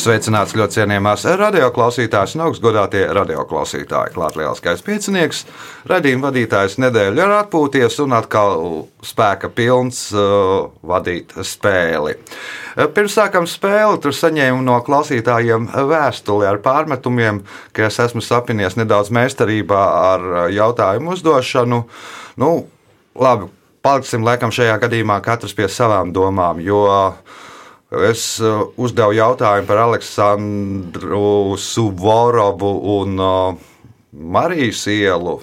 Sveicināts ļoti cienījamās radioklausītājas un augstgadātie radioklausītāji. Klāt lieliskais piecinieks, radījuma vadītājs nedēļu ir atpūties un atkal spēka pilns uh, vadīt spēli. Pirms sākam spēli, tur saņēmu no klausītājiem vēstuli ar pārmetumiem, ka es esmu sapinies nedaudz meistarībā ar jautājumu uzdošanu. Nu, labi, paliksim laikam šajā gadījumā katrs pie savām domām, jo Es uh, uzdevu jautājumu par Aleksandru Suvorovu un uh, Marijas ielu.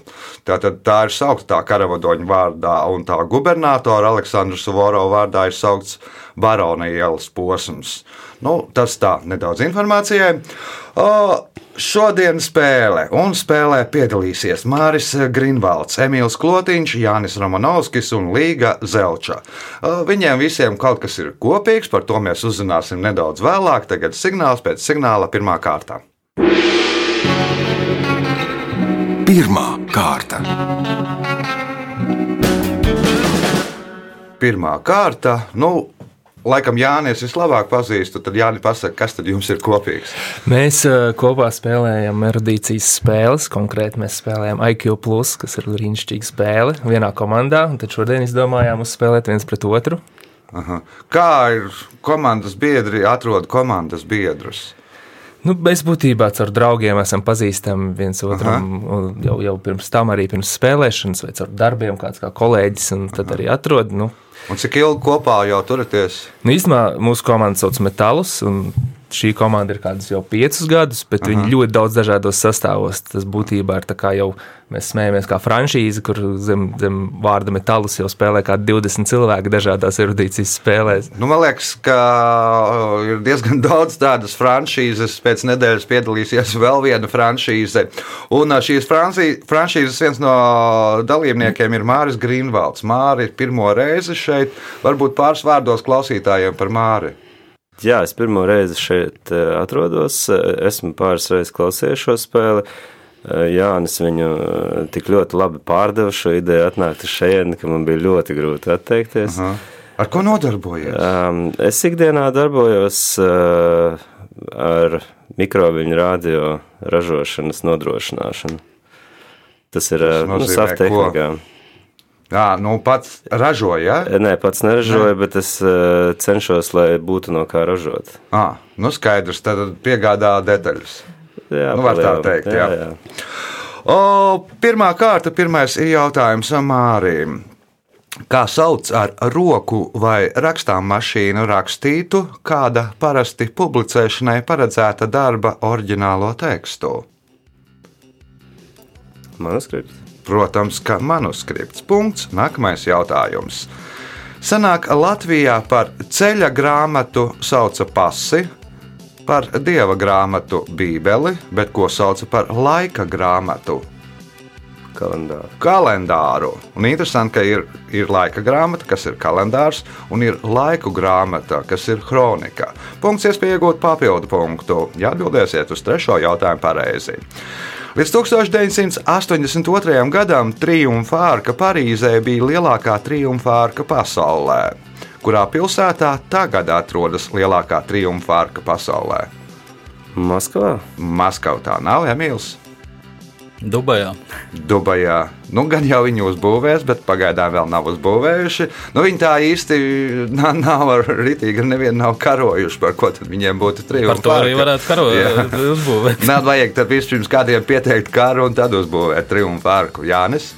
Tātad tā ir saukta tā karavadoņa vārdā, un tā gubernatora Aleksandra Suvorova vārdā ir saukts Barona ielas posms. Nu, tas tā nedaudz informācijai. Uh, Šodien spēle, un spēlē piedalīsies Māris Grunvalds, Emīls Klotiņš, Jānis Romanovskis un Līga Zelča. Viņiem visiem kaut kas ir kopīgs, par to mēs uzzināsim nedaudz vēlāk. Tagad signāls pēc signāla pirmā kārta. Pirmā kārta. Pirmā kārta. Nu, laikam Jānis vislabāk pazīstu, tad Jānis pasaka, kas tad jums ir kopīgs. Mēs uh, kopā spēlējam erudīcijas spēles. Konkrēti mēs spēlējam IQ, kas ir brīnišķīga spēle vienā komandā. Tad šodien izdomājām uzspēlēt viens pret otru. Aha. Kā ir komandas biedri, atrod komandas biedrus? Nu, mēs būtībā ar draugiem esam pazīstami viens otram jau, jau pirms tam, arī pirms spēlēšanas, vai ar darbiem, kāds kā kolēģis, un tad Aha. arī atrod. Nu, Un cik ilgi kopā jau turaties? Nu, īstenībā mūsu komanda sauc Metālus. Šī komanda ir kādus jau piecus gadus, bet Aha. viņi ļoti daudz dažādos sastāvos. Tas būtībā ir jau mēs smējamies kā franšīze, kur zem, zem vārda metālus jau spēlē kā 20 cilvēki dažādās erudīcijas spēlēs. Nu, man liekas, ka ir diezgan daudz tādas franšīzes. Pēc nedēļas piedalīsies vēl viena franšīze. Un šīs franšīzes viens no dalībniekiem ir Māris Grīnvalds. Māri ir pirmo reizi šeit. Varbūt pāris vārdos klausītājiem par Māri. Jā, es pirmo reizi šeit eh, atrodos. Esmu pāris reizes klausījies šo spēli. Eh, Jānis viņu eh, tik ļoti labi pārdeva šo ideju, atnākt uz šejieni, ka man bija ļoti grūti atteikties. Aha. Ar ko nodarbojies? Um, es ikdienā darbojos uh, ar mikroviņu radio ražošanas nodrošināšanu. Tas ir uh, nu, saftehnikā. Ko? Jā, nu pats ražoja. Ja? Nē, pats neražoju, ne. bet es uh, cenšos, lai būtu no kā ražot. À, nu skaidrs, tad piegādā detaļas. Jā, nu, var tā teikt. Jā, jā. Jā. O, pirmā kārta, pirmais ir jautājums Mārīm. Kā sauc ar roku vai rakstām mašīnu rakstītu kāda parasti publicēšanai paredzēta darba oriģinālo tekstu? Manuskripts. Protams, ka manuskripts. Punkts. Nākamais jautājums. Senāk Latvijā par ceļa grāmatu sauca pasi, par dieva grāmatu Bībeli, bet ko sauca par laika grāmatu? Kalendāru. kalendāru. Un interesanti, ka ir, ir laika grāmata, kas ir kalendārs, un ir laiku grāmata, kas ir kronika. Punkts iespēja iegūt papildu punktu, ja atbildēsiet uz trešo jautājumu pareizi. Līdz 1982. gadam Triumfa ārka Parīzē bija lielākā triumfa ārka pasaulē. Kurā pilsētā tagad atrodas lielākā triumfa ārka pasaulē? Maskavā. Maskavā tā nav Emīls. Dubajā. Dubajā. Nu, gan jau viņi uzbūvēs, bet pagaidām vēl nav uzbūvējuši. Nu, viņi tā īsti nav, nav ar rītīgi, nevienu nav karojuši, par ko tad viņiem būtu triumfs. Par to arī varētu karot, uzbūvēt. Nē, vajag tad vispirms kādiem pieteikt karu un tad uzbūvēt triumfu arku. Jānis?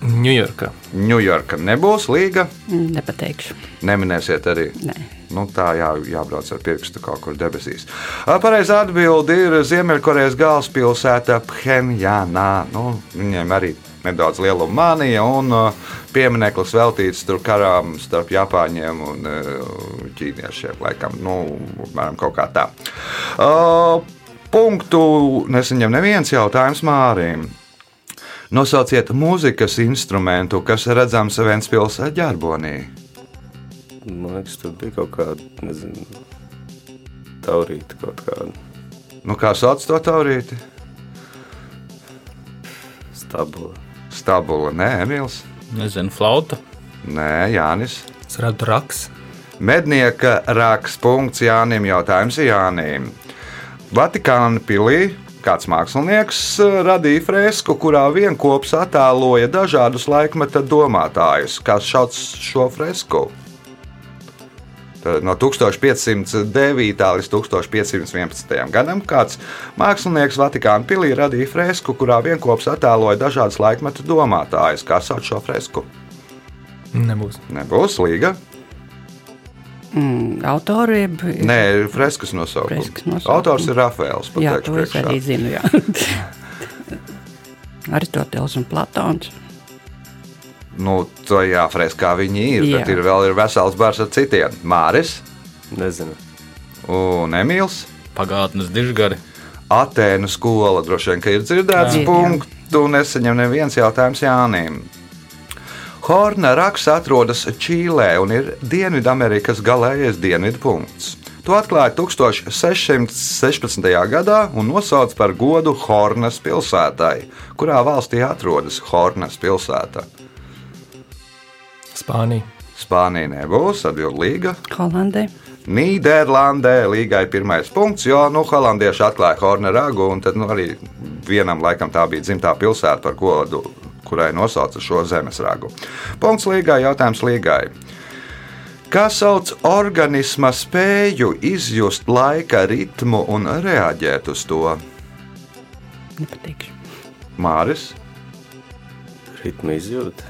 Ņujorka. Ņujorka nebūs līga. Nepateikšu. Neminēsiet arī. Nē. Nu, tā jā, jābrauc ar pirkstu kaut kur debesīs. Pareizā atbilde ir Ziemeļkorejas galvaspilsēta Phenjanā. Nu, viņiem arī nedaudz liela mānija un piemineklis veltīts tur karām starp Japāņiem un ķīniešiem. Laikam, nu, mēram, kaut kā tā. Punktu nesaņem neviens jautājums Mārim. Nosauciet mūzikas instrumentu, kas redzams Ventspils ģerbonī. Man liekas, tur bija kaut kāda, nezinu, taurīta kaut kāda. Nu, kā sauc to taurīti? Stabula. Stabula, nē, Emīls. Nezinu, flauta. Nē, Jānis. Es redzu raks. Mednieka rāks punkts Jānim jautājums Jānim. Vatikāna pilī kāds mākslinieks eh, radīja fresku, kurā vienkops attēloja dažādus laikmeta domātājus. Kas šauc šo fresku? No 1509. līdz 1511. gadam kāds mākslinieks Vatikāna pilī radīja fresku, kurā vienkops attēloja dažādus laikmeta domātājus. Kā sauc šo fresku? Nebūs. Nebūs līga. Mm, autori jeb... Nē, freskas nosaukums. Freskas nosaukums. Autors ir Rafaels. Jā, to es priekšā. arī zinu. jā. Aristoteles un Platons. Nu, tajā freskā viņi ir, Jā. bet ir vēl ir vesels bars ar citiem. Māris Nezinu. un Emīls. Pagātnes dižgari. Atēnu skola droši vien ka ir dzirdēts Jā. punktu, nesaņem neviens jautājums Jānim. Horna raks atrodas Čīlē un ir Dienvidamerikas galējais dienvidu punkts. To atklāja 1616. gadā un nosauca par godu Hornas pilsētai, kurā valstī atrodas Hornas pilsēta. Spānija. Spānija nebūs atbildīga. Holandē. Nīderlandē līgai pirmais punkts, jo nu, holandieši atklāja Horna ragu, un tad nu, arī vienam laikam tā bija dzimtā pilsēta, par godu, kurai nosauca šo zemes ragu. Punkts līgai, jautājums līgai. Kā sauc organisma spēju izjust laika ritmu un reaģēt uz to? Nepatīkšu. Māris, Ritma izjūta.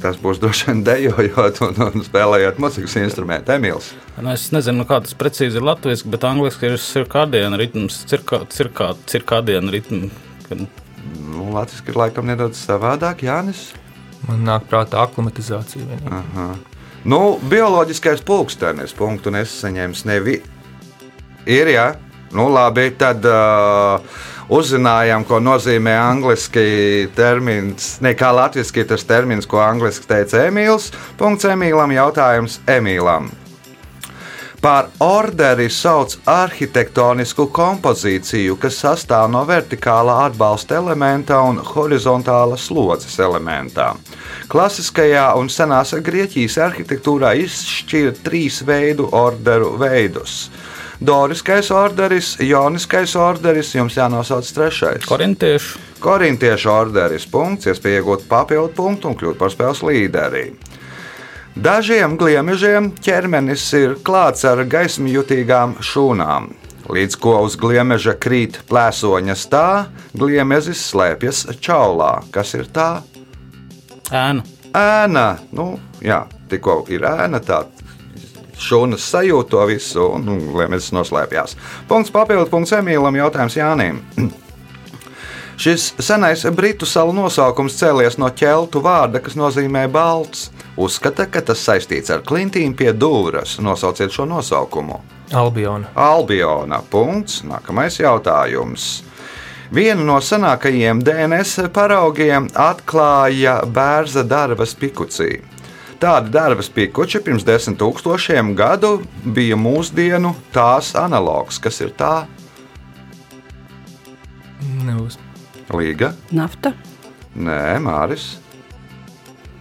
tas būs droši vien dejojot un, un spēlējot mūzikas instrumentu. Emīls. Nu, es nezinu, kā tas precīzi ir latviešu, bet angļuiski ir cirkadiena ritms, cirka, cirka, cirkadiena ritms. Nu, Latvijas ir laikam nedaudz savādāk, Jānis. Man nāk prātā aklimatizācija. vienīgi. Nu, bioloģiskais pulkstenis, punktu nesaņems nevi. Ir, jā, nu labi, tad uh, uzzinājām, ko nozīmē angliski termins, ne kā latviešu tas termins, ko angliski teica Emīls. Punkts Emīlam, jautājums Emīlam. Par orderi sauc arhitektonisku kompozīciju, kas sastāv no vertikālā atbalsta elementa un horizontāla slodzes elementa. Klasiskajā un senās Grieķijas arhitektūrā izšķir trīs veidu orderu veidus. Doriskais orderis, Joniskais orderis, jums jānosauc trešais. korintiešu Korintiešu orderis punkts, iespēja iegūt papildu punktu un kļūt par spēles līderi. Dažiem gliemežiem ķermenis ir klāts ar gaismjutīgām šūnām. Līdz ko uz gliemeža krīt plēsoņa stāv, gliemezis slēpjas čaulā. Kas ir tā? ēna. Ēna. Nu, jā, tikko ir ēna, tā šūnas sajūt to visu, un nu, gliemežis noslēpjas. Punkts papildu punkts Emīlam, jautājums Jānim. Šis senais britu salu nosaukums cēlies no ķeltu vārda, kas nozīmē balts. Uzskata, ka tas saistīts ar klintīm pie dūras. Nosauciet šo nosaukumu. Albiona. Albiona. Punkts. Nākamais jautājums. Vienu no senākajiem DNS paraugiem atklāja bērza darbas pikucī. Tādi darbas pikuči pirms desmit tūkstošiem gadu bija mūsdienu tās analogs. Kas ir tā? Nebūs. Līga? Nafta. Nē, Māris,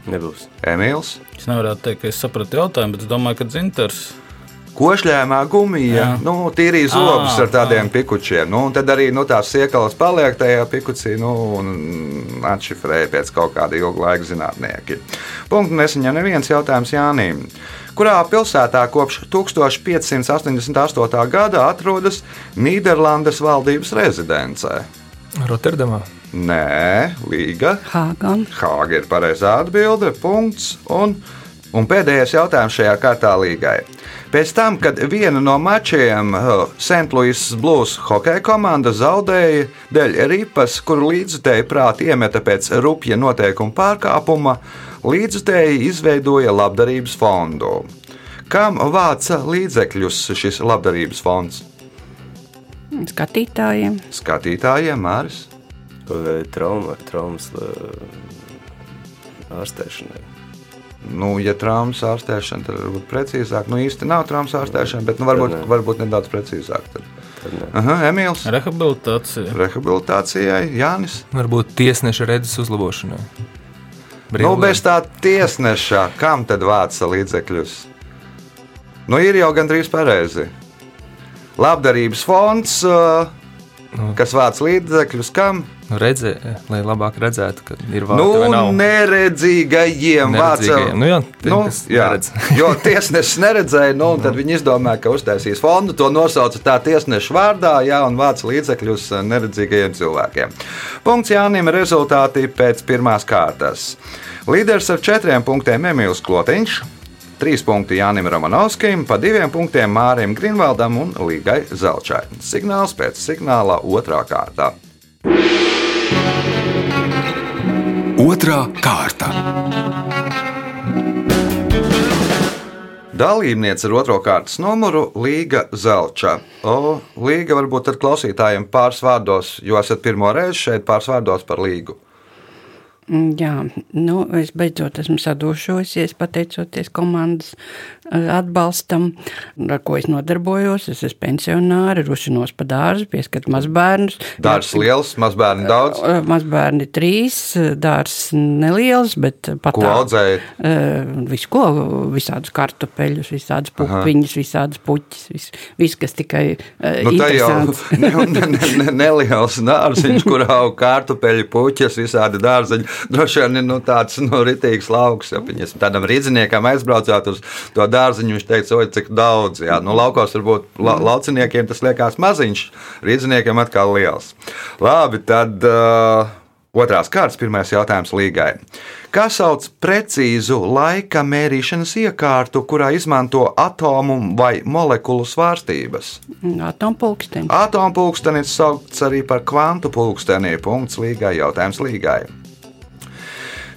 Nebūs. Emīls. Es nevaru teikt, ka es sapratu jautājumu, bet es domāju, ka dzintars. Košļājumā gumija, Jā. nu, tīrīja zobus Ā, ar tādiem pikučiem. Nu, un tad arī nu, tās siekalas paliek tajā pikucī nu, un atšifrēja pēc kaut kāda ilga laika zinātnieki. Punktu nesaņem neviens jautājums Jānim. Kurā pilsētā kopš 1588. gada atrodas Nīderlandes valdības rezidencē? Rotterdamā. Nē, Līga. Hāgan. Hāga ir pareizā atbilde. Punkts. Un, un pēdējais jautājums šajā kārtā līgai. Pēc tam, kad vienu no mačiem St. Louis Blues hokeja komanda zaudēja dēļ ripas, kuru līdzutēji prāti iemeta pēc rupja noteikuma pārkāpuma, līdzutēji izveidoja labdarības fondu. Kam vāca līdzekļus šis labdarības fonds? Skatītājiem. Skatītājiem, Māris. Trauma, traumas ā, ārstēšanai. Nu, ja traumas ārstēšana, tad varbūt precīzāk. Nu, īsti nav traumas ārstēšana, bet nu, varbūt, nē. varbūt nedaudz precīzāk. Tad. Aha, Emīls. Rehabilitācija. Rehabilitācijai Jānis. Varbūt tiesneša redzes uzlabošanai. Nu, bez tā tiesneša, kam tad vāca līdzekļus? Nu, ir jau gandrīz pareizi. Labdarības fonds, uh, kas vāc līdzekļus kam? Nu, redzē, lai labāk redzētu, ka ir Nu, vārds vai nav. neredzīgajiem vācam. Nu, jā, tiem, nu, jā. neredz. jo tiesnesis neredzēja, nu, un tad viņi izdomāja, ka uztaisīs fondu, to nosauca tā tiesneša vārdā, jā, un vāc līdzekļus neredzīgajiem cilvēkiem. Punkts Jānim rezultāti pēc pirmās kārtas. Līderis ar četriem punktiem Emīls Klotiņš. Trīs punkti Jānim Romanovskim, pa diviem punktiem Mārim Grinvaldam un Līgai Zelčai. Signāls pēc signāla otrā kārta. Otra kārta. Dalībniece ar otro kārtas numuru - Līga Zelča. O, Līga varbūt ar klausītājiem pāris vārdos, jo esat pirmo reizi šeit pāris vārdos par Līgu. Mm, Jā, nu, es beidzot esmu sadošosies, pateicoties komandas eh, atbalstam, ar ko es nodarbojos. Es esmu pensionāri, rušinos pa dārzu, pieskatu mazbērnus. Dārzs liels, mazbērni daudz. Eh, Mazbērni trīs, dārzs neliels, bet pat Ko audzējat? Visu ko, visādus kartupeļus, visādas pupiņas, visādas puķis, viss, vis, kas tikai eh, Nu, tā jau interesants. ne, ne, ne, ne, neliels dārziņš, kur aug kārtupeļi, puķis, visādi dārziņi. Droši vien ir nu, tāds nu, ritīgs lauks. Ja viņas tādam rīzniekam aizbraucot uz to dārziņu, viņš teica, oi, cik daudz. Jā. Nu, laukos varbūt la, lauciniekiem tas liekas maziņš, rīzniekiem atkal liels. Labi, tad. Uh, Otrās kārtas, pirmais jautājums līgai. Kā sauc precīzu laika mērīšanas iekārtu, kurā izmanto atomu vai molekulu svārstības? Atompulkstenis. Atompulkstenis saukts arī par kvantu pulksteni. Punkts līgai, jautājums līgai.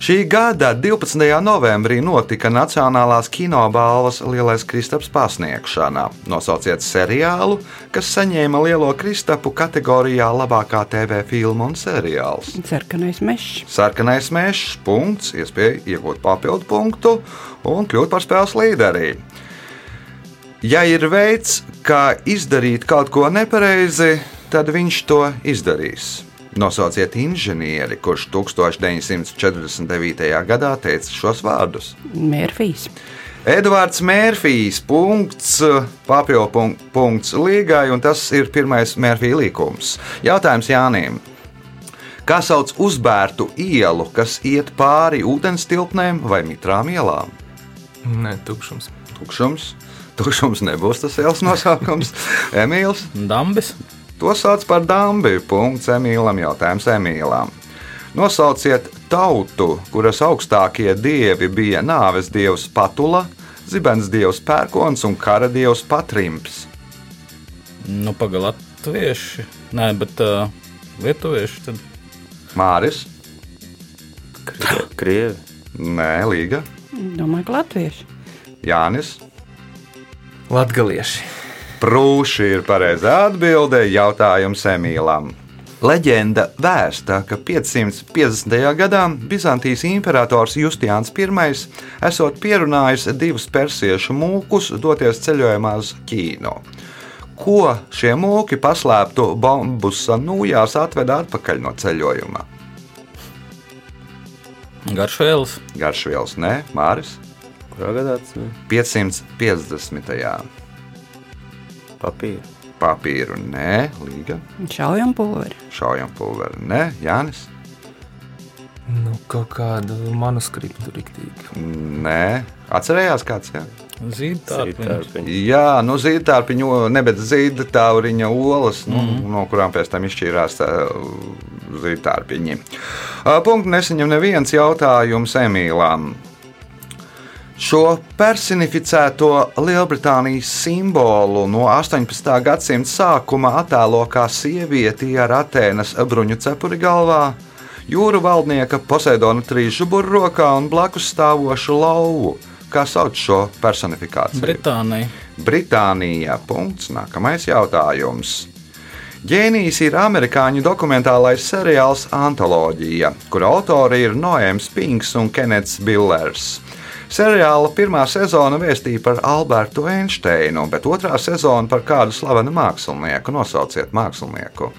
Šī gada 12. novembrī notika Nacionālās kinobalvas Lielais Kristaps pasniegšana. Nosauciet seriālu, kas saņēma Lielo Kristapu kategorijā labākā TV filma un seriāls. Sarkanais mežs. Sarkanais mežs, punkts, iespēja iegūt papildu punktu un kļūt par spēles līderi. Ja ir veids, kā izdarīt kaut ko nepareizi, tad viņš to izdarīs. Nosauciet inženieri, kurš 1949. gadā teica šos vārdus. Mērfijs. Edvards Mērfijs, punkts, papildu punk- punkts līgai, un tas ir pirmais Mērfija līkums. Jautājums Jānim. Kā sauc uzbērtu ielu, kas iet pāri ūdens tilpnēm vai mitrām ielām? Nē, tukšums. Tukšums. Tukšums nebūs tas ielas nosaukums. Emīls. Dambis. To sauc par dambi. Punkts Emīlam. Jautājums Emīlam. Nosauciet tautu, kuras augstākie dievi bija nāves dievs Patula, zibens dievs Pērkons un kara dievs Patrimps. Nu, pagaidi, latvieši. Nē, bet uh, lietuvieši. Tad Māris, Krievi. Nē, Līga, Domāju, ka latvieši. Jānis. Latgalieši. Prūši ir pareizā atbilde jautājums Emīlam. Leģenda vēsta, ka 550. gadā Bizantijas imperators Justians I esot pierunājis divus persiešu mūkus doties ceļojumā uz Ķīnu. Ko šie mūki paslēptu bombusa nūjās atveda atpakaļ no ceļojuma? garšvēlis. Garšvielas, nē, Māris. Kurā gadā tas bija? 550. Papīra. Papīru, nē, Līga. Šaujam pulveri. Šaujam pulveri, nē, Jānis. Nu, kaut kādu manuskriptu riktīgi. Nē, atcerējās kāds. Jā. Zīdārpiņš. jā nu zīdārpiņu, ne bet zīdāriņa olas, nu, mm -hmm. no kurām pēc tam izšķīrās zīdārpiņi. Punktu nesaņem neviens jautājums Emīlām. Šo personificēto Lielbritānijas simbolu no 18. gadsimta sākuma attēlo kā sievieti ar Atēnas bruņu cepuri galvā, jūru valdnieka Poseidona trīsžuburu rokā un blakus stāvošu lauvu. Kā sauc šo personifikāciju? Britānija. Britānija. Punkts. Nākamais jautājums. Ģēnijs ir amerikāņu dokumentālais seriāls Antoloģija, kura autori ir Noēms Pinks un Kenets Billers. Seriāla pirmā sezona vēstīja par Albertu Einsteinu, bet otrā sezona par kādu slavenu mākslinieku. Nosauciet mākslinieku.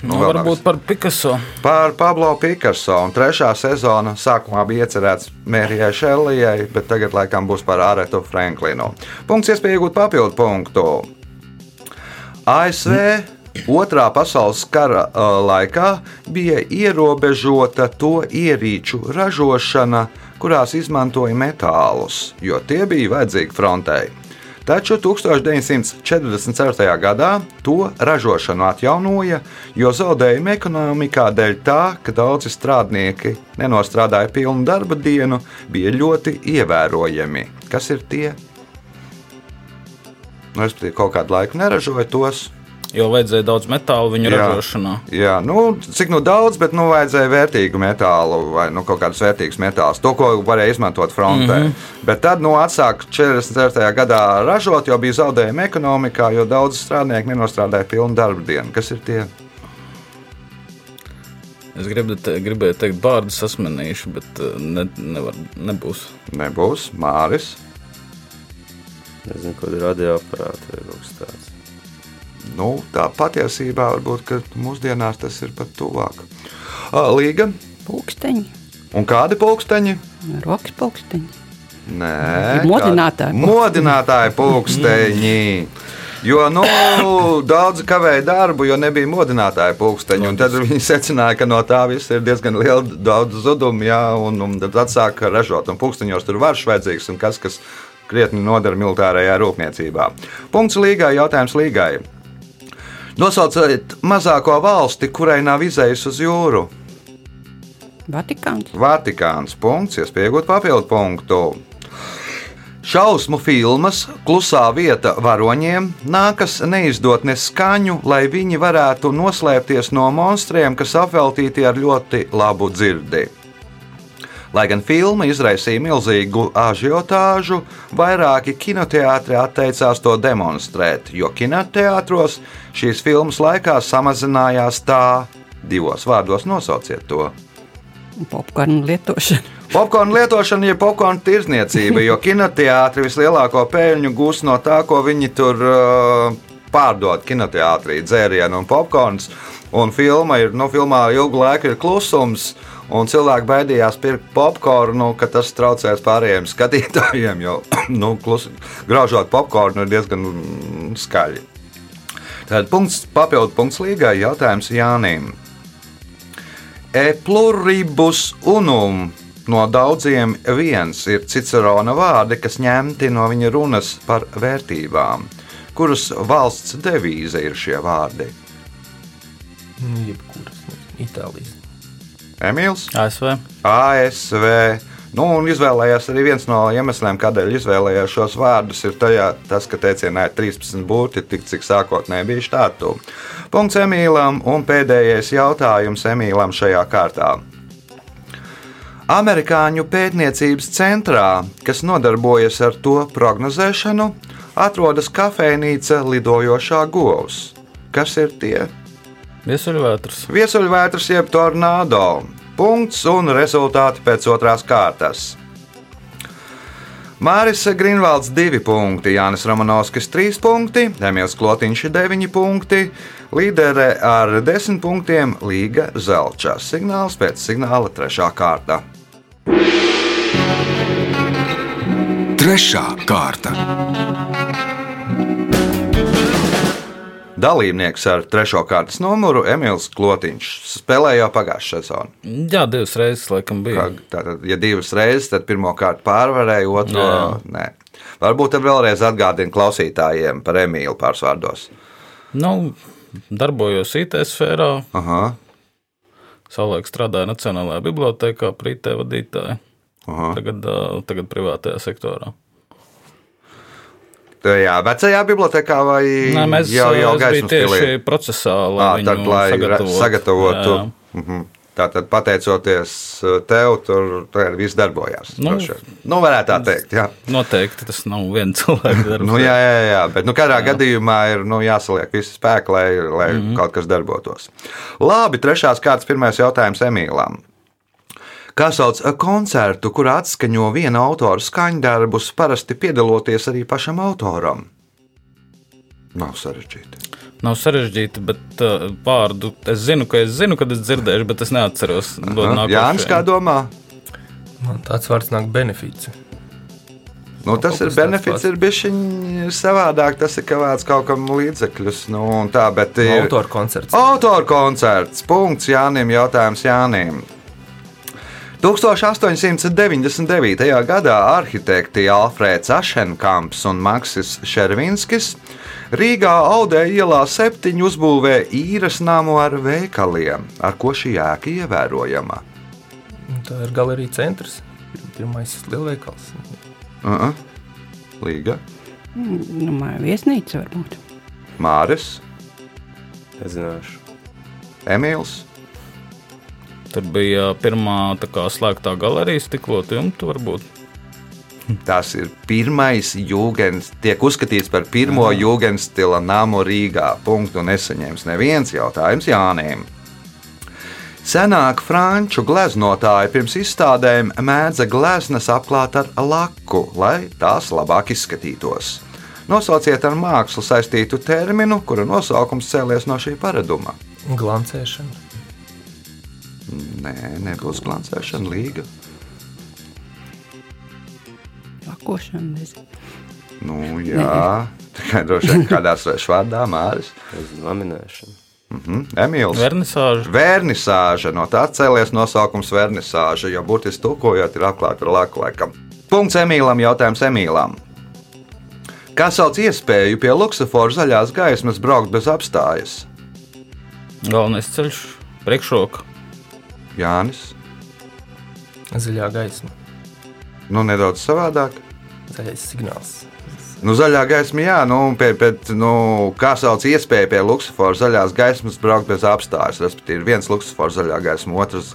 Nu, vēl varbūt par Picasso. Par Pablo Picasso. Un trešā sezona sākumā bija iecerēts Mērijai Šelijai, bet tagad laikam būs par Aretu Franklinu. Punkts iespēja iegūt papildu punktu. ASV Otrā pasaules kara laikā bija ierobežota to ierīču ražošana, kurās izmantoja metālus, jo tie bija vajadzīgi frontei. Taču 1944. gadā to ražošanu atjaunoja, jo zaudējumi ekonomikā dēļ tā, ka daudzi strādnieki nenostrādāja pilnu darba dienu, bija ļoti ievērojami. Kas ir tie? Nu, Respektīvi, kaut kādu laiku neražoja tos. Jo vajadzēja daudz metālu viņu Jā. ražošanā. Jā, nu, cik nu daudz, bet nu, vajadzēja vērtīgu metālu vai nu, kaut kādus vērtīgus metālus. To, ko varēja izmantot frontē. Mm -hmm. Bet tad nu, atsāka 44. gadā ražot, jo bija zaudējumi ekonomikā, jo daudz strādnieku nenostrādāja pilnu darbu dienu. Kas ir tie? Es gribu te, gribēju teikt, bārdu sasmenīšu, bet uh, ne, nevar, nebūs. Nebūs Māris. Nezinu, ko ir radioaparāti vai kaut kas tāds. Nu, tā patiesībā varbūt ka mūsdienās tas ir pat tuvāk. Līga Pūksteņi, un kādi pulksteņi? rokas pūksteņi. Nē, Ir modinātāji kādi- Modinātāji pulksteņi. Jo nu, daudzi kavēja darbu, jo nebija modinātāja pulksteņa. un Tad viņi secināja, ka no tā viss ir diezgan liela daudz zudumu, jā, un, un tad atsāka ražot. Un pulksteņos tur var vajadzīgs un kas, kas krietni nodara militārajā rūpniecībā. Punkts līgai, jautājums līgai. Nosauciet mazāko valsti, kurai nav izējas uz jūru. Vatikāns, Vatikāns punkts, iespējot papildu punktu. Šausmu filmas Klusā vieta varoņiem nākas neizdot ne skaņu, lai viņi varētu noslēpties no monstriem, kas apveltīti ar ļoti labu dzirdi. Lai gan filma izraisīja milzīgu ažiotāžu, vairāki kinoteātri atteicās to demonstrēt, jo kinoteātros šīs filmas laikā samazinājās tā, divos vārdos nosauciet to. popkornu lietošana. Popkornu lietošana ir popkornu tirzniecība, jo kinoteātris vislielāko peļņu gūs no tā, ko viņi tur uh, pārdod kinoteātrī, dzērienu un popkorns. Un filma ir, nu, filmā ilgu laiku ir klusums, un cilvēki baidījās pirkt popkornu, ka tas traucēs pārējiem skatītājiem, jo, nu, klus, graužot popkornu ir diezgan mm, skaļi. Tad punkts, papildu punkts līgai jautājums Jānim. E pluribus unum no daudziem viens ir Cicerona vārdi, kas ņemti no viņa runas par vērtībām. Kuras valsts devīze ir šie vārdi? Nu, Jebkuras, Itālijas. Emīls, ASV. ASV. Nu, un izvēlējās arī viens no iemesliem, kādēļ izvēlējās šos vārdus, ir tajā, tas, ka teicienā ir 13 burti, tik cik sākotnēji bija štātu. Punkts Emīlam un pēdējais jautājums Emīlam šajā kārtā. Amerikāņu pētniecības centrā, kas nodarbojas ar to prognozēšanu, atrodas kafejnīca Lidojošā govs. Kas ir tie? Viesuļvētras. Viesuļvētras jeb tornado. Punkts un rezultāti pēc otrās kārtas. Māris Grunvalds 2 punkti, Jānis Romanovskis 3 punkti, Emīls Klotiņš 9 punkti, līdere ar 10 punktiem Līga Zelčā. Signāls pēc signāla 3. kārta. Trešā kārta. Dalībnieks ar trešo kārtas numuru Emīls Klotiņš spēlēja jau pagājušā sezonā. Jā, divas reizes laikam bija. Tātad, ja divas reizes, tad pirmā kārta pārvarēja, otru nē. Varbūt tad vēlreiz atgādina klausītājiem par Emīlu pārsvārdos. Nu, darbojos IT sfērā, Aha, savulaik strādāju Nacionālajā bibliotekā, prītē vadītāja. aha. Tagad, tagad privātajā sektorā. Tajā vecajā bibliotekā vai Nē, mēs jau, jau gaismas tieši pilī? procesā, Ā, lai tad, viņu lai sagatavotu. sagatavotu. Jā. Mhm. Tātad, pateicoties tev, tur viss darbojās. Nu. droši nu, varētu tā teikt. Jā. Noteikti tas nav viens cilvēks darbs. Nu, jā, jā, jā, bet nu, katrā jā. gadījumā ir nu, jāsaliek visi spēki, lai, lai mm -hmm. kaut kas darbotos. Labi, trešās kārtas pirmais jautājums Emīlam. Kā sauc koncertu, kur atskaņo viena autora skaņdarbus, parasti piedaloties arī pašam autoram? Nav sarežģīti. Nav sarežģīti, bet uh, vārdu es zinu, ka es zinu, kad es dzirdēju, bet es neatceros. Dod Aha. Jānis, kā domā? Man tāds vārds nāk benefīts. Nu, tas ir benefits, ir bijis savādāk. Tas ir kāds kaut kam līdzekļus. Nu, un tā, bet ir Autora koncerts. Autora koncerts. Punkts Jānim. Jautājums Jānim. 1899. gadā arhitekti Alfrēds Ašenkamps un Maksis Šervinskis Rīgā Audē ielā septiņi uzbūvē īres namu ar veikaliem, ar ko šī ēka ievērojama. Tā ir galerija centrs. Pirmais lielveikals. Uh -uh. Līga, Nu, māja viesnīca varbūt. Māris, Nezināšu. Emīls. Tur bija pirmā tā kā, slēgtā galerija, stiklota jumta varbūt. Tas ir pirmais jūgens, tiek uzskatīts par pirmo jūgens stila namu Rīgā. Punktu nesaņems neviens jautājums Jānim. Senāk franču gleznotāji pirms izstādēm mēdza gleznas apklāt ar laku, lai tās labāk izskatītos. Nosauciet ar mākslu saistītu terminu, kura nosaukums cēlies no šī paraduma. Glancēšana. Nē, nebūs glancēšana līga. Lakošana, nezinu. Nu, jā, tikai droši vien kādā svešvārdā māris. Nezinu, laminēšana. Mhm, Emīls. Vernisāža. Vernisāža, no tā cēlies nosaukums vernisāža, jo burtiski tulkojot, ir atklāta ar laku laikam. Punkts Emīlam, jautājums Emīlam. Kā sauc iespēju pie Luksafora zaļās gaismas braukt bez apstājas? Galvenais ceļš, priekšroka. Jānis, Zaļā gaisma. nu nedaudz savādāk. Zaļais signāls. Nu, zaļā gaisma, jā, nu, pie, pie, nu, kā sauc iespēju pie Luksafora zaļās gaismas braukt bez apstājas. Respektīvi, viens Luksafora zaļā gaisma, otrs.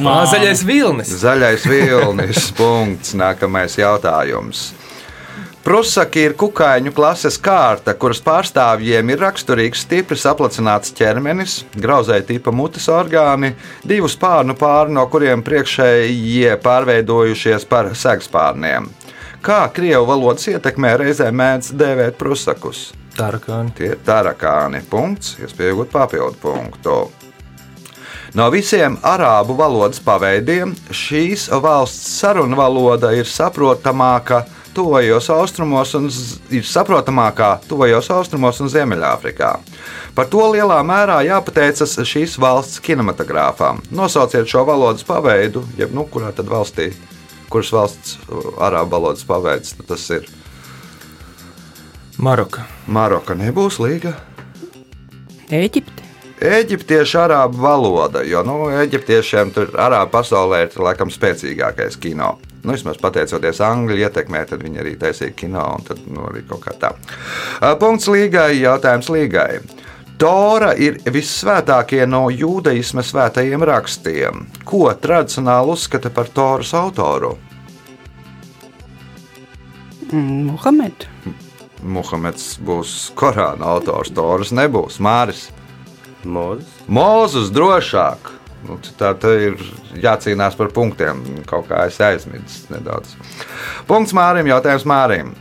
Ah, zaļais vilnis. Zaļais vilnis. punkts. Nākamais jautājums. Prusaki ir kukaiņu klases kārta, kuras pārstāvjiem ir raksturīgs stipri saplacināts ķermenis, grauzēja tipa mutes orgāni, divu spārnu pāri, no kuriem priekšējie pārveidojušies par segspārniem. Kā krievu valodas ietekmē reizē mēdz dēvēt prusakus? Tarakāni. Tie ir tarakāni. Punkts, iespējot papildu punktu. No visiem arābu valodas paveidiem šīs valsts sarunu valoda ir saprotamāka tuvajos austrumos un ir saprotamākā tuvajos austrumos un Ziemeļāfrikā. Par to lielā mērā jāpateicas šīs valsts kinematogrāfām. Nosauciet šo valodas paveidu, jeb nu, kurā tad valstī, kuras valsts uh, arābu valodas paveids tas ir. Maroka. Maroka nebūs līga. Ēģipte. Eģiptiešu arābu valoda, jo nu, eģiptiešiem tur arābu pasaulē ir laikam spēcīgākais kino. Nu, vismaz pateicoties angļu ietekmē, tad viņi arī taisīja kino un tad nu, arī kaut kā tā. Punkts līgai, jautājums līgai. Tora ir vissvētākie no jūdaisma svētajiem rakstiem. Ko tradicionāli uzskata par Toras autoru? Mm, Muhamed. Muhameds būs Korāna autors, Toras nebūs Māris. Mūzis. Mūzus drošāk. Nu, tā ir jācīnās par punktiem. Kaut kā es aizmirsu nedaudz. Punkts Mārim, jautājums Mārim.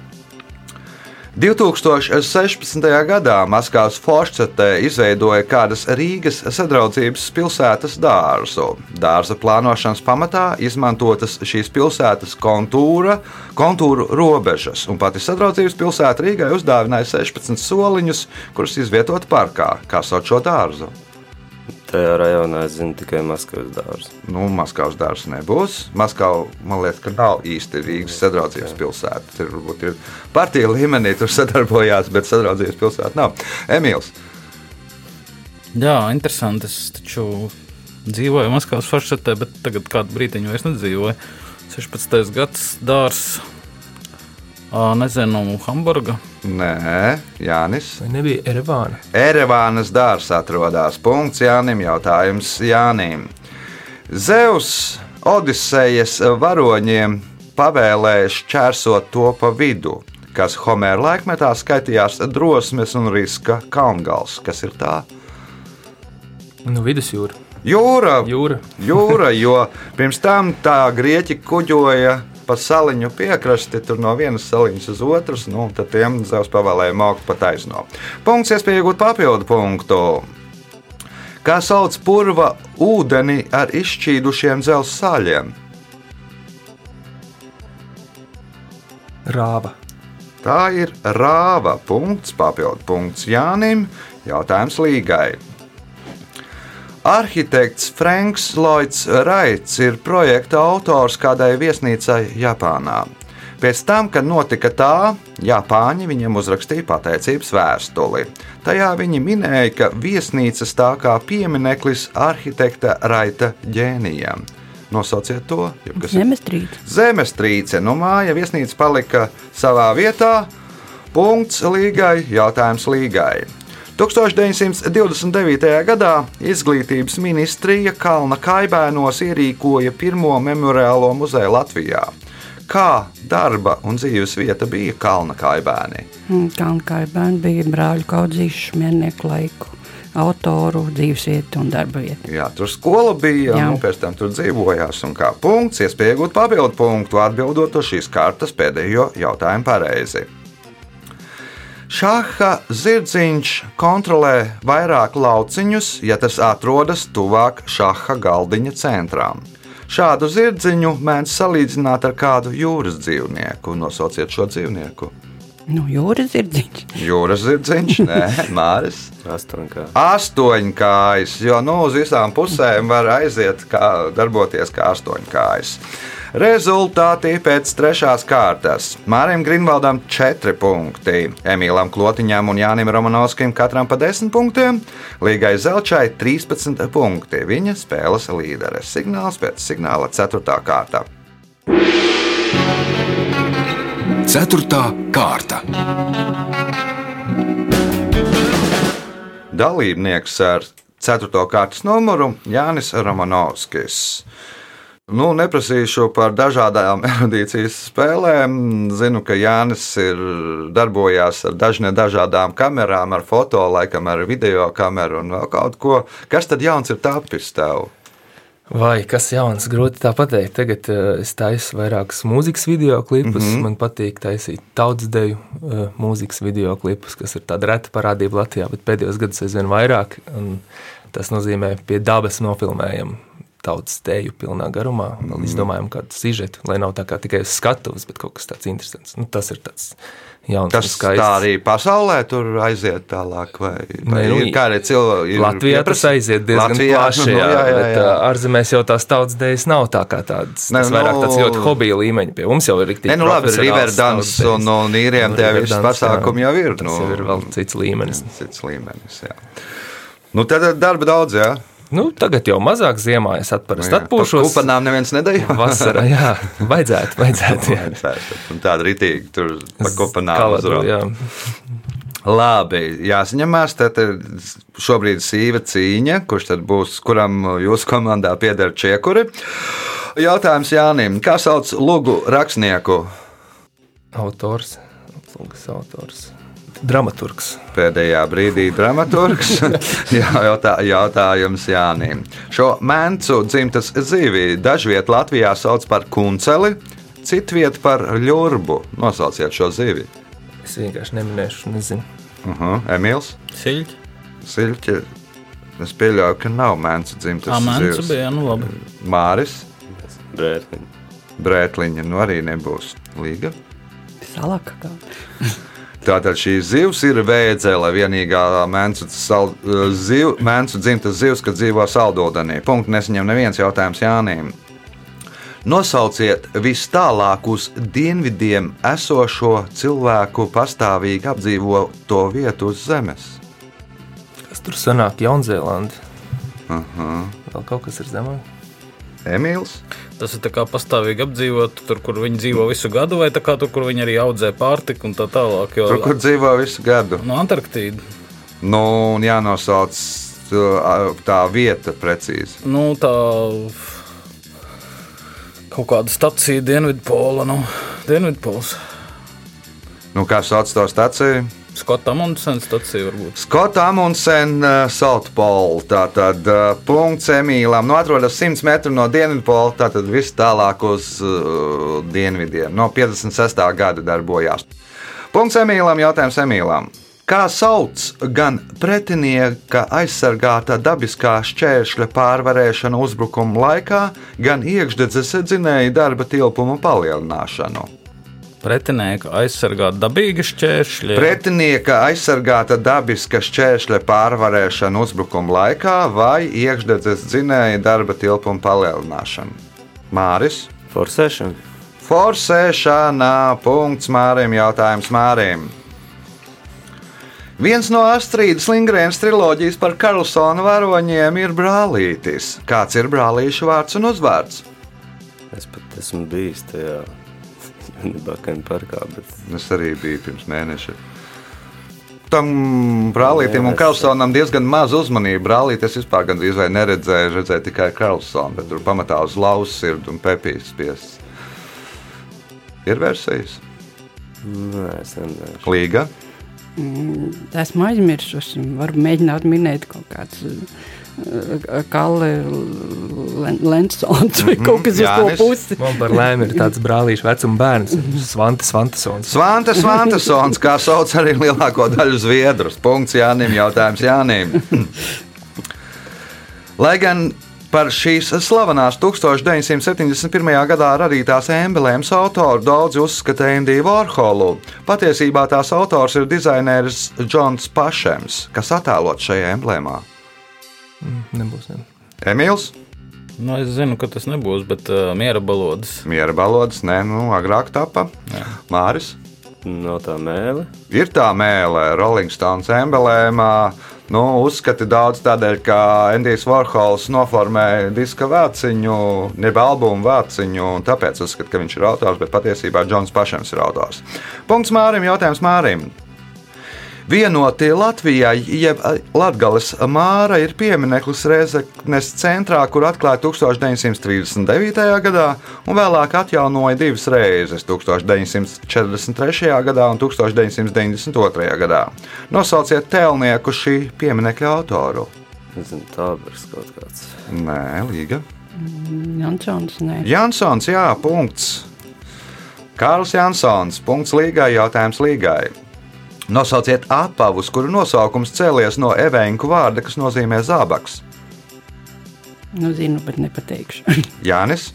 2016. gadā Maskavas Foršcetē izveidoja kādas Rīgas sadraudzības pilsētas dārzu. Dārza plānošanas pamatā izmantotas šīs pilsētas kontūra, kontūru robežas, un pati sadraudzības pilsēta Rīgai uzdāvināja 16 soliņus, kurus izvietot parkā. Kā sauc šo dārzu? Tajā rajonā es zinu tikai Maskavas dārzu. Nu, Maskavas dārsts nebūs. Maskava, man liekas, ka nav īsti Rīgas sadraudzības pilsēta. Tur varbūt ir partija līmenī, tur sadarbojās, bet sadraudzības pilsēta nav. Emīls, Jā, interesanti. Es taču dzīvoju Maskavas foršatē, bet tagad kādu brīdiņu vairs nedzīvoju. 16. gads dārs. Nezinu, Hamburga. Nē, Jānis. Vai nebija Erevāna? Erevānas dārzs atrodas. Punkts Jānim. Jautājums Jānim. Zeus Odisejas varoņiem pavēlēja šķērsot to pa vidu, kas Homēra laikmetā skaitījās drosmes un riska kalngals. Kas ir tā? Nu, vidusjūra. Jūra, Jūra. jūra, jo pirms tam tā grieķi kuģoja pa saliņu piekrasti, tur no vienas saliņas uz otras, nu, tad tiem Zeus pavēlēja maukt pa taisno. Punkts, iespēja iegūt papildu punktu. Kā sauc purva ūdeni ar izšķīdušiem dzelzceļa sāļiem? Rāva. Tā ir rāva. Punkts, papildu punkts Jānim. Jautājums Līgai. Arhitekts Franks Lloyds Raits ir projekta autors kādai viesnīcai Japānā. Pēc tam, kad notika tā, Japāņi viņam uzrakstīja pateicības vēstuli. Tajā viņi minēja, ka viesnīca stāv kā piemineklis arhitekta Raita ģēnijam. Nosauciet to, jeb kas ir Zemestrīce. Zemestrīce. Nu, māja viesnīca palika savā vietā. Punkts līgai, jautājums līgai. 1929. gadā Izglītības ministrija Kalna Kaibēnos ierīkoja pirmo memoriālo muzeju Latvijā. Kā darba un dzīves vieta bija Kalna Kaibēnī? Kalnu kaibēni bija brāļu kaudzīšu miernieku laiku. Autoru dzīvesvietu un darba vietu. Jā, tur skola bija, Jā. un pēc tam tur dzīvojās. Un kā punkts, iespēja iegūt papildu punktu, atbildot uz šīs kartas pēdējo jautājumu pareizi. Šāda zirdziņš kontrolē vairāk lauciņus, ja tas atrodas tuvāk šāda galdiņa centrām. Šādu zirdziņu mēdz salīdzināt ar kādu jūras dzīvnieku. Nosauciet šo dzīvnieku. Nu, jūras zirdziņš. Jūras zirdziņš, nē, Māris. Astoņkā. Astoņkājs, jo nu, uz visām pusēm var aiziet, kā darboties kā astoņkājs. Rezultāti pēc trešās kārtas. Mārim Grinvaldam 4 punkti, Emīlam Klotiņam un Jānim Romanovskim katram pa 10 punktiem, Līgai Zelčai 13 punkti. Viņa spēles līdere. Signāls pēc signāla 4. kārta. Ceturtā kārta. Dalībnieks ar 4. kārtas numuru Jānis Romanovskis. Nu, neprasīšu par dažādām erudīcijas spēlēm. Zinu, ka Jānis ir darbojās ar dažne dažādām kamerām, ar foto, laikam ar video kameru un vēl kaut ko. Kas tad jauns ir tapis tev? Vai kas jauns, grūti tā pateikt. Tagad uh, es taisu vairākus mūzikas video klipus. Mm -hmm. Man patīk taisīt tautas deju uh, mūzikas video klipus, kas ir tāda reta parādība Latvijā, bet pēdējos gados aizvien vairāk. Tas nozīmē, pie dabas nofilmējam tautas deju pilnā garumā. Vēl izdomājam kādu sižetu, lai nav tā kā tikai uz skatuves, bet kaut kas tāds interesants. Nu, tas ir tāds jauns un Tas skaists. tā arī pasaulē tur aiziet tālāk, vai, vai Nē, nu, ir kādi cilvēki? Latvijā tas aiziet diezgan Latvijā, plaši. nu, Jā, jā, jā, bet jā. ārzemēs jau tās tautas dēļas nav tā kā tādas. Ne, Tas vairāk nu, tāds ļoti hobija līmeņa. Pie mums jau ir rīktīgi. Ne, nu labi, Riverdans un, un īriem tie visi pasākumi jau ir. Tas nu, ir vēl cits līmenis. Cits līmenis, jā. Nu, tad darba daudz, jā. Nu, tagad jau mazāk ziemā es atparastu Nu, jā. atpūšos. Kupanām neviens nedēļa. Vasarā, jā, vajadzētu, vajadzētu. Jā. Tāda rītīga tur pa kupanām Kaladu, jā. Labi, jāsaņemās. Tad ir šobrīd sīva cīņa, kurš tad būs, kuram jūsu komandā pieder čiekuri. Jautājums Jānim, kā sauc lugu rakstnieku? Autors, lūgas autors, dramaturgs. Pēdējā brīdī dramaturgs. Jā, jautā, jautājums Jānim. Šo mēncu dzimtas zīvi dažviet Latvijā sauc par kunceli, citviet par ļurbu. Nosauciet šo zīvi. Es vienkārši neminēšu, nezinu. Uh -huh. Emīls, Siļķi. Silķi. Es pieļauju, ka nav mēncu dzimtas zīves. bija, nu labi. Māris, Brētliņa. Brētliņa, nu arī nebūs līga. Salaka kā. Tātad šī zivs ir vēdzele, vienīgā mēncu, sal, ziv, dzimtas zivs, kas dzīvo saldūdenī. Punkts nesaņem neviens jautājums Jānim. Nosauciet vis tālāk uz dienvidiem esošo cilvēku pastāvīgi apdzīvoto vietu uz Zemes. Kas tur sanāk Jaunzēlandē? Uh -huh. Vēl kaut kas ir zemāk. Emīls, Tas ir kā pastāvīgi apdzīvot, tur, kur viņi dzīvo visu gadu, vai kā tur, kur viņi arī audzē pārtiku un tā tālāk. Jo, tur, kur dzīvo visu gadu. No Antarktīda. Nu, un jānosauc uh, tā vieta precīzi. Nu, tā kaut kāda stacija Dienvidpola. Nu, Dienvidpols. Nu, kā sauc to staciju? Skota Amundsena stacija varbūt. Skota Amundsena, uh, Southpole. Tātad uh, punkts Emīlam. Nu, atrodas 100 metru no Dienvidpola, tātad viss tālāk uz uh, dienvidiem. No 56. gada darbojās. Punkts Emīlam, jautājums Emīlam. Kā sauc gan pretinieka aizsargāta dabiskā šķēršļa pārvarēšanu uzbrukuma laikā, gan iekšdedzes dzinēja darba tilpuma palielināšanu? Pretinieka aizsargāt dabīgi šķēršļi. Pretinieka aizsargāta dabiska šķēršļa pārvarēšana uzbrukuma laikā vai iekšdedzes dzinēja darba tilpuma palielināšana? Māris. Forsēšana. Forsēšana. Punkts Mārim. Jautājums Mārim. Viens no Astrīdas Lingrēnas triloģijas par Karlsona varoņiem ir brālītis. Kāds ir brālīšu vārds un uzvārds? Es pat esmu bijis tajā Bakāņu parkā. Bet... Es arī biju pirms mēneša. Tam brālītim un Karlsonam diezgan maz uzmanība. Brālītis vispār gandrīz vai neredzēja, redzēja tikai Karlsonu, bet tur pamatā uz lausas sirds un pepijas spiests. Ir versijas? Nē, es nezinu. Līga? Mm, esmu aizmirsusi. Varu mēģināt minēt kaut kāds. Kalle Lensons vai kaut kas uz to Jānis. pusi. Man par laimi ir tāds brālīšu vecuma bērns, Svantas Svantasons. Svanta Svantasons, kā sauc arī lielāko daļu zviedrus. Punkts Jānim, jautājums Jānim. Lai gan par šīs slavenās 1971. gadā radītās emblēmas autoru daudzi uzskata Endiju Vorholu, patiesībā tās autors ir dizaineris Džons Pašems, kas attēlots šajā emblēmā. Nebūs. Ne. Emīls, Nu, es zinu, ka tas nebūs, bet uh, miera balodas. miera balodas, nē, nu, agrāk tapa. Māris. No tā mēlē. Ir tā mēlē, Rolling Stones emblēmā. Nu, uzskati daudz tādēļ, ka Endijs Vorhols noformēja diska vāciņu, jeb albumu vāciņu, un tāpēc uzskata, ka viņš ir autors, bet patiesībā Džons Pašams ir autors. Punkts Mārim, jautājums Mārim. Vienotie Latvijai, jeb Latvijas māra, ir piemineklis Reizeknes centrā, kur atklāja 1939. gadā un vēlāk atjaunoja divas reizes - 1943. gadā un 1992. gadā. Nosauciet tēlnieku šī pieminekļa autoru. Nezinu, tābers kaut kāds. Nē, Līga. Jansons, nē. Jansons, jā, punkts. Kārls Jansons, punkts Līgai, jautājums Līgai. Nosauciet apavus, kuru nosaukums cēlies no evenku vārda, kas nozīmē zābaks. Nu, zinu, bet nepateikšu. Jānis,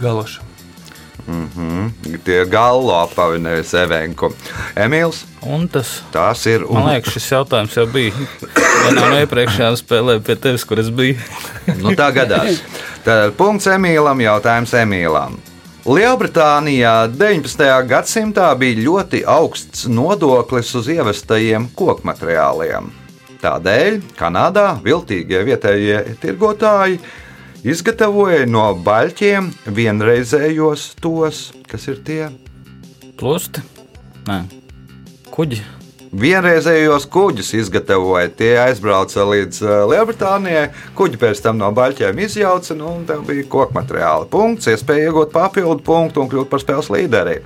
Galoša. tie ir gallo apavi, nevis evenku. Emīls, Un tas, tās ir man liekas, šis jautājums jau bija vienā no iepriekšējām spēlēm pie tevis, kur es biju. Nu, tā gadās. Tad punkts Emīlam, jautājums Emīlam. Lielbritānijā 19. gadsimtā bija ļoti augsts nodoklis uz ievestajiem koku materiāliem. Tādēļ Kanādā viltīgie vietējie tirgotāji izgatavoja no baļķiem vienreizējos tos, kas ir tie Plosti? Nē, kuģi. Vienreizējos kuģus izgatavoja. Tie aizbrauca līdz uh, Lielbritānijai. Kuģi pēc tam no baļķiem izjauca, nu, un tam bija koku materiāli. Punkts, iespēja iegūt papildu punktu un kļūt par spēles līderi.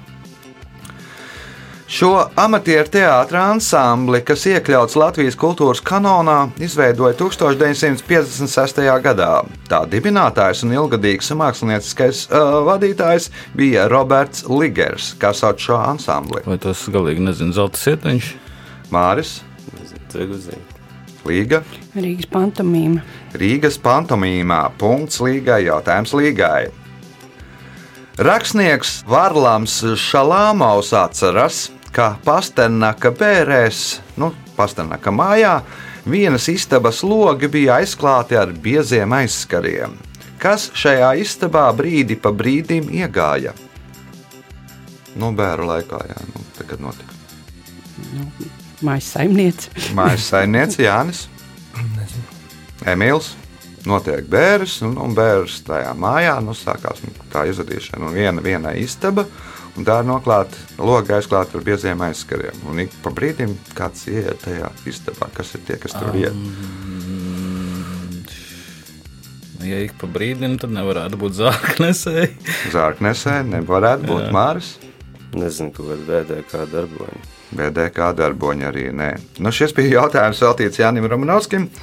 Šo amatieru teātra ansambli, kas iekļauts Latvijas kultūras kanonā, izveidoja 1956. gadā. Tā dibinātājs un ilgadīgs mākslinieckais uh, vadītājs bija Roberts Ligers, kas sauc šo ansambli. Vai tas galīgi nezinu, zelta sietiņš? Māris. Līga. Rīgas pantomīma. Rīgas pantomīmā. Punkts līgai, jautājums līgai. Rakstnieks Varlams Šalāmaus atceras, ka Pasternaka bērēs, nu, Pasternaka mājā, vienas istabas logi bija aizklāti ar bieziem aizskariem. Kas šajā istabā brīdi pa brīdim iegāja? Nu, bērnu laikā, jā, nu, tagad notika. Mājas saimniece. Mājas saimniece Jānis. Emīls. Notiek bērns, un, un bērns tajā mājā nu, sākās nu, tā izradīšana. Un viena, viena istaba, un tā ir noklāta, loga aizklāta ar bieziem aizskariem. Un ik pa brīdim kāds ieiet tajā istabā, kas ir tie, kas tur iet. Ja ik pa brīdim, tad nevarētu būt zārknesēji. Zārknesē nevarētu būt. Māris. Nezinu, kāda VDK darboņa. BDK darboņi arī nē. Nu, šis bija jautājums veltīts Jānim Romanovskim.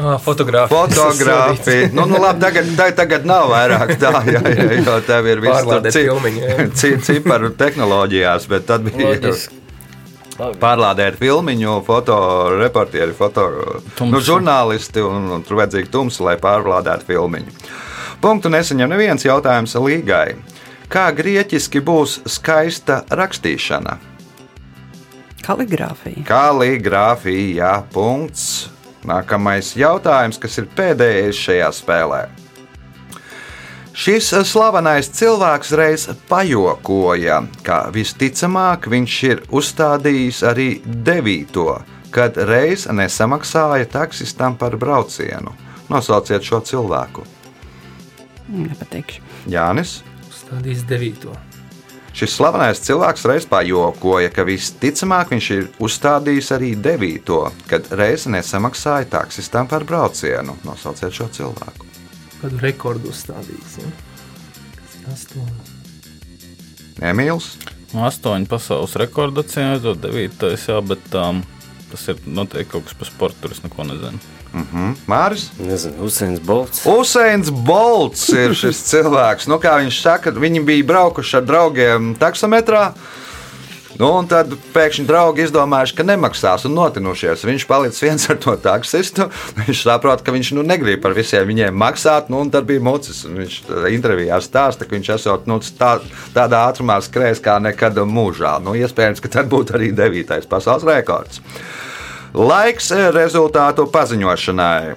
Ah, Fotogrāfija. Fotogrāfija. Nu, nu, labi, tagad, tagad, tagad nav vairāk tā, jā, jā, jo tev ir viss Pārlādēt filmiņu, jā. ci- ciparu tehnoloģijās, bet tad bija Loģiski. pārlādēt filmiņu, fotoreportieri, foto, nu, žurnālisti, un, un tur vajadzīgi tumsi, lai pārlādētu filmiņu. Punktu nesaņem neviens jautājums līgai. Kā grieķiski būs skaista rakstīšana? Kaligrāfija. Kaligrāfija, jā, punkts. Nākamais jautājums, kas ir pēdējais šajā spēlē. Šis slavenais cilvēks reiz pajokoja, ka visticamāk viņš ir uzstādījis arī devīto, kad reiz nesamaksāja taksistam par braucienu. Nosauciet šo cilvēku. Nepateikšu. Jānis. Stādījis devīto. Šis slavenais cilvēks reiz pajokoja, ka visticamāk viņš ir uzstādījis arī devīto, kad reiz nesamaksāja taksistam par braucienu. Nosauciet šo cilvēku. Kādu rekordu uzstādījis? Ja? Emīls. Nu, Astoņi pasaules rekordi acīm redzot, devītais, jā, bet um, tas ir noteikti kaut kas par sportu, tur es neko nezinu. Mhm. Māris. Nezinu, Usains Bolts. Usains Bolts ir šis cilvēks. Nu, kā viņš saka, viņi bija braukuši ar draugiem taksometrā. Nu, un tad pēkšņi draugi izdomājuši, ka nemaksās un notinušies. Viņš palicis viens ar to taksistu. Viņš saprot, ka viņš nu, negrib par visiem viņiem maksāt. Nu, un tad bija mucis. Viņš intervijā stāsta, ka viņš esot nu, tā, tādā ātrumā skrējis kā nekad mūžā. Nu, iespējams, ka tad būtu arī devītais pasaules rekords. Laiks rezultātu paziņošanai.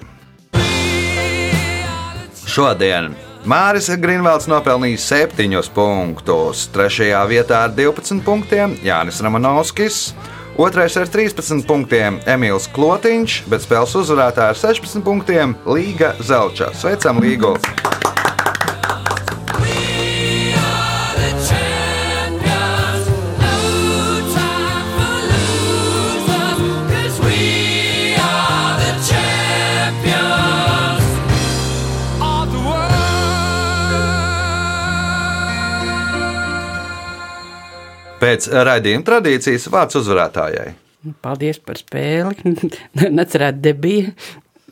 Šodien Māris Grunvalds nopelnīja 7 punktus, 3. vietā ar 12 punktiem Jānis Ramanovskis, 2. ar 13 punktiem Emīls Klotiņš, bet spēles uzvarētāja ar 16 punktiem Līga Zelča. Sveicam Līgu! Pēc raidījuma tradīcijas vārds uzvarētājai. Paldies par spēli. Necerētu debiju.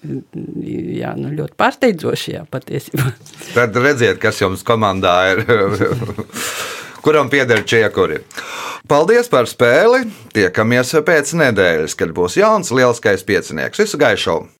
Jā, nu ļoti pārsteidzoši, jā, patiesībā. Tad redziet, kas jums komandā ir. Kuram pieder čiekuri? Paldies par spēli! Tiekamies pēc nedēļas, kad būs jauns lielskais piecinieks. Visu gaišu!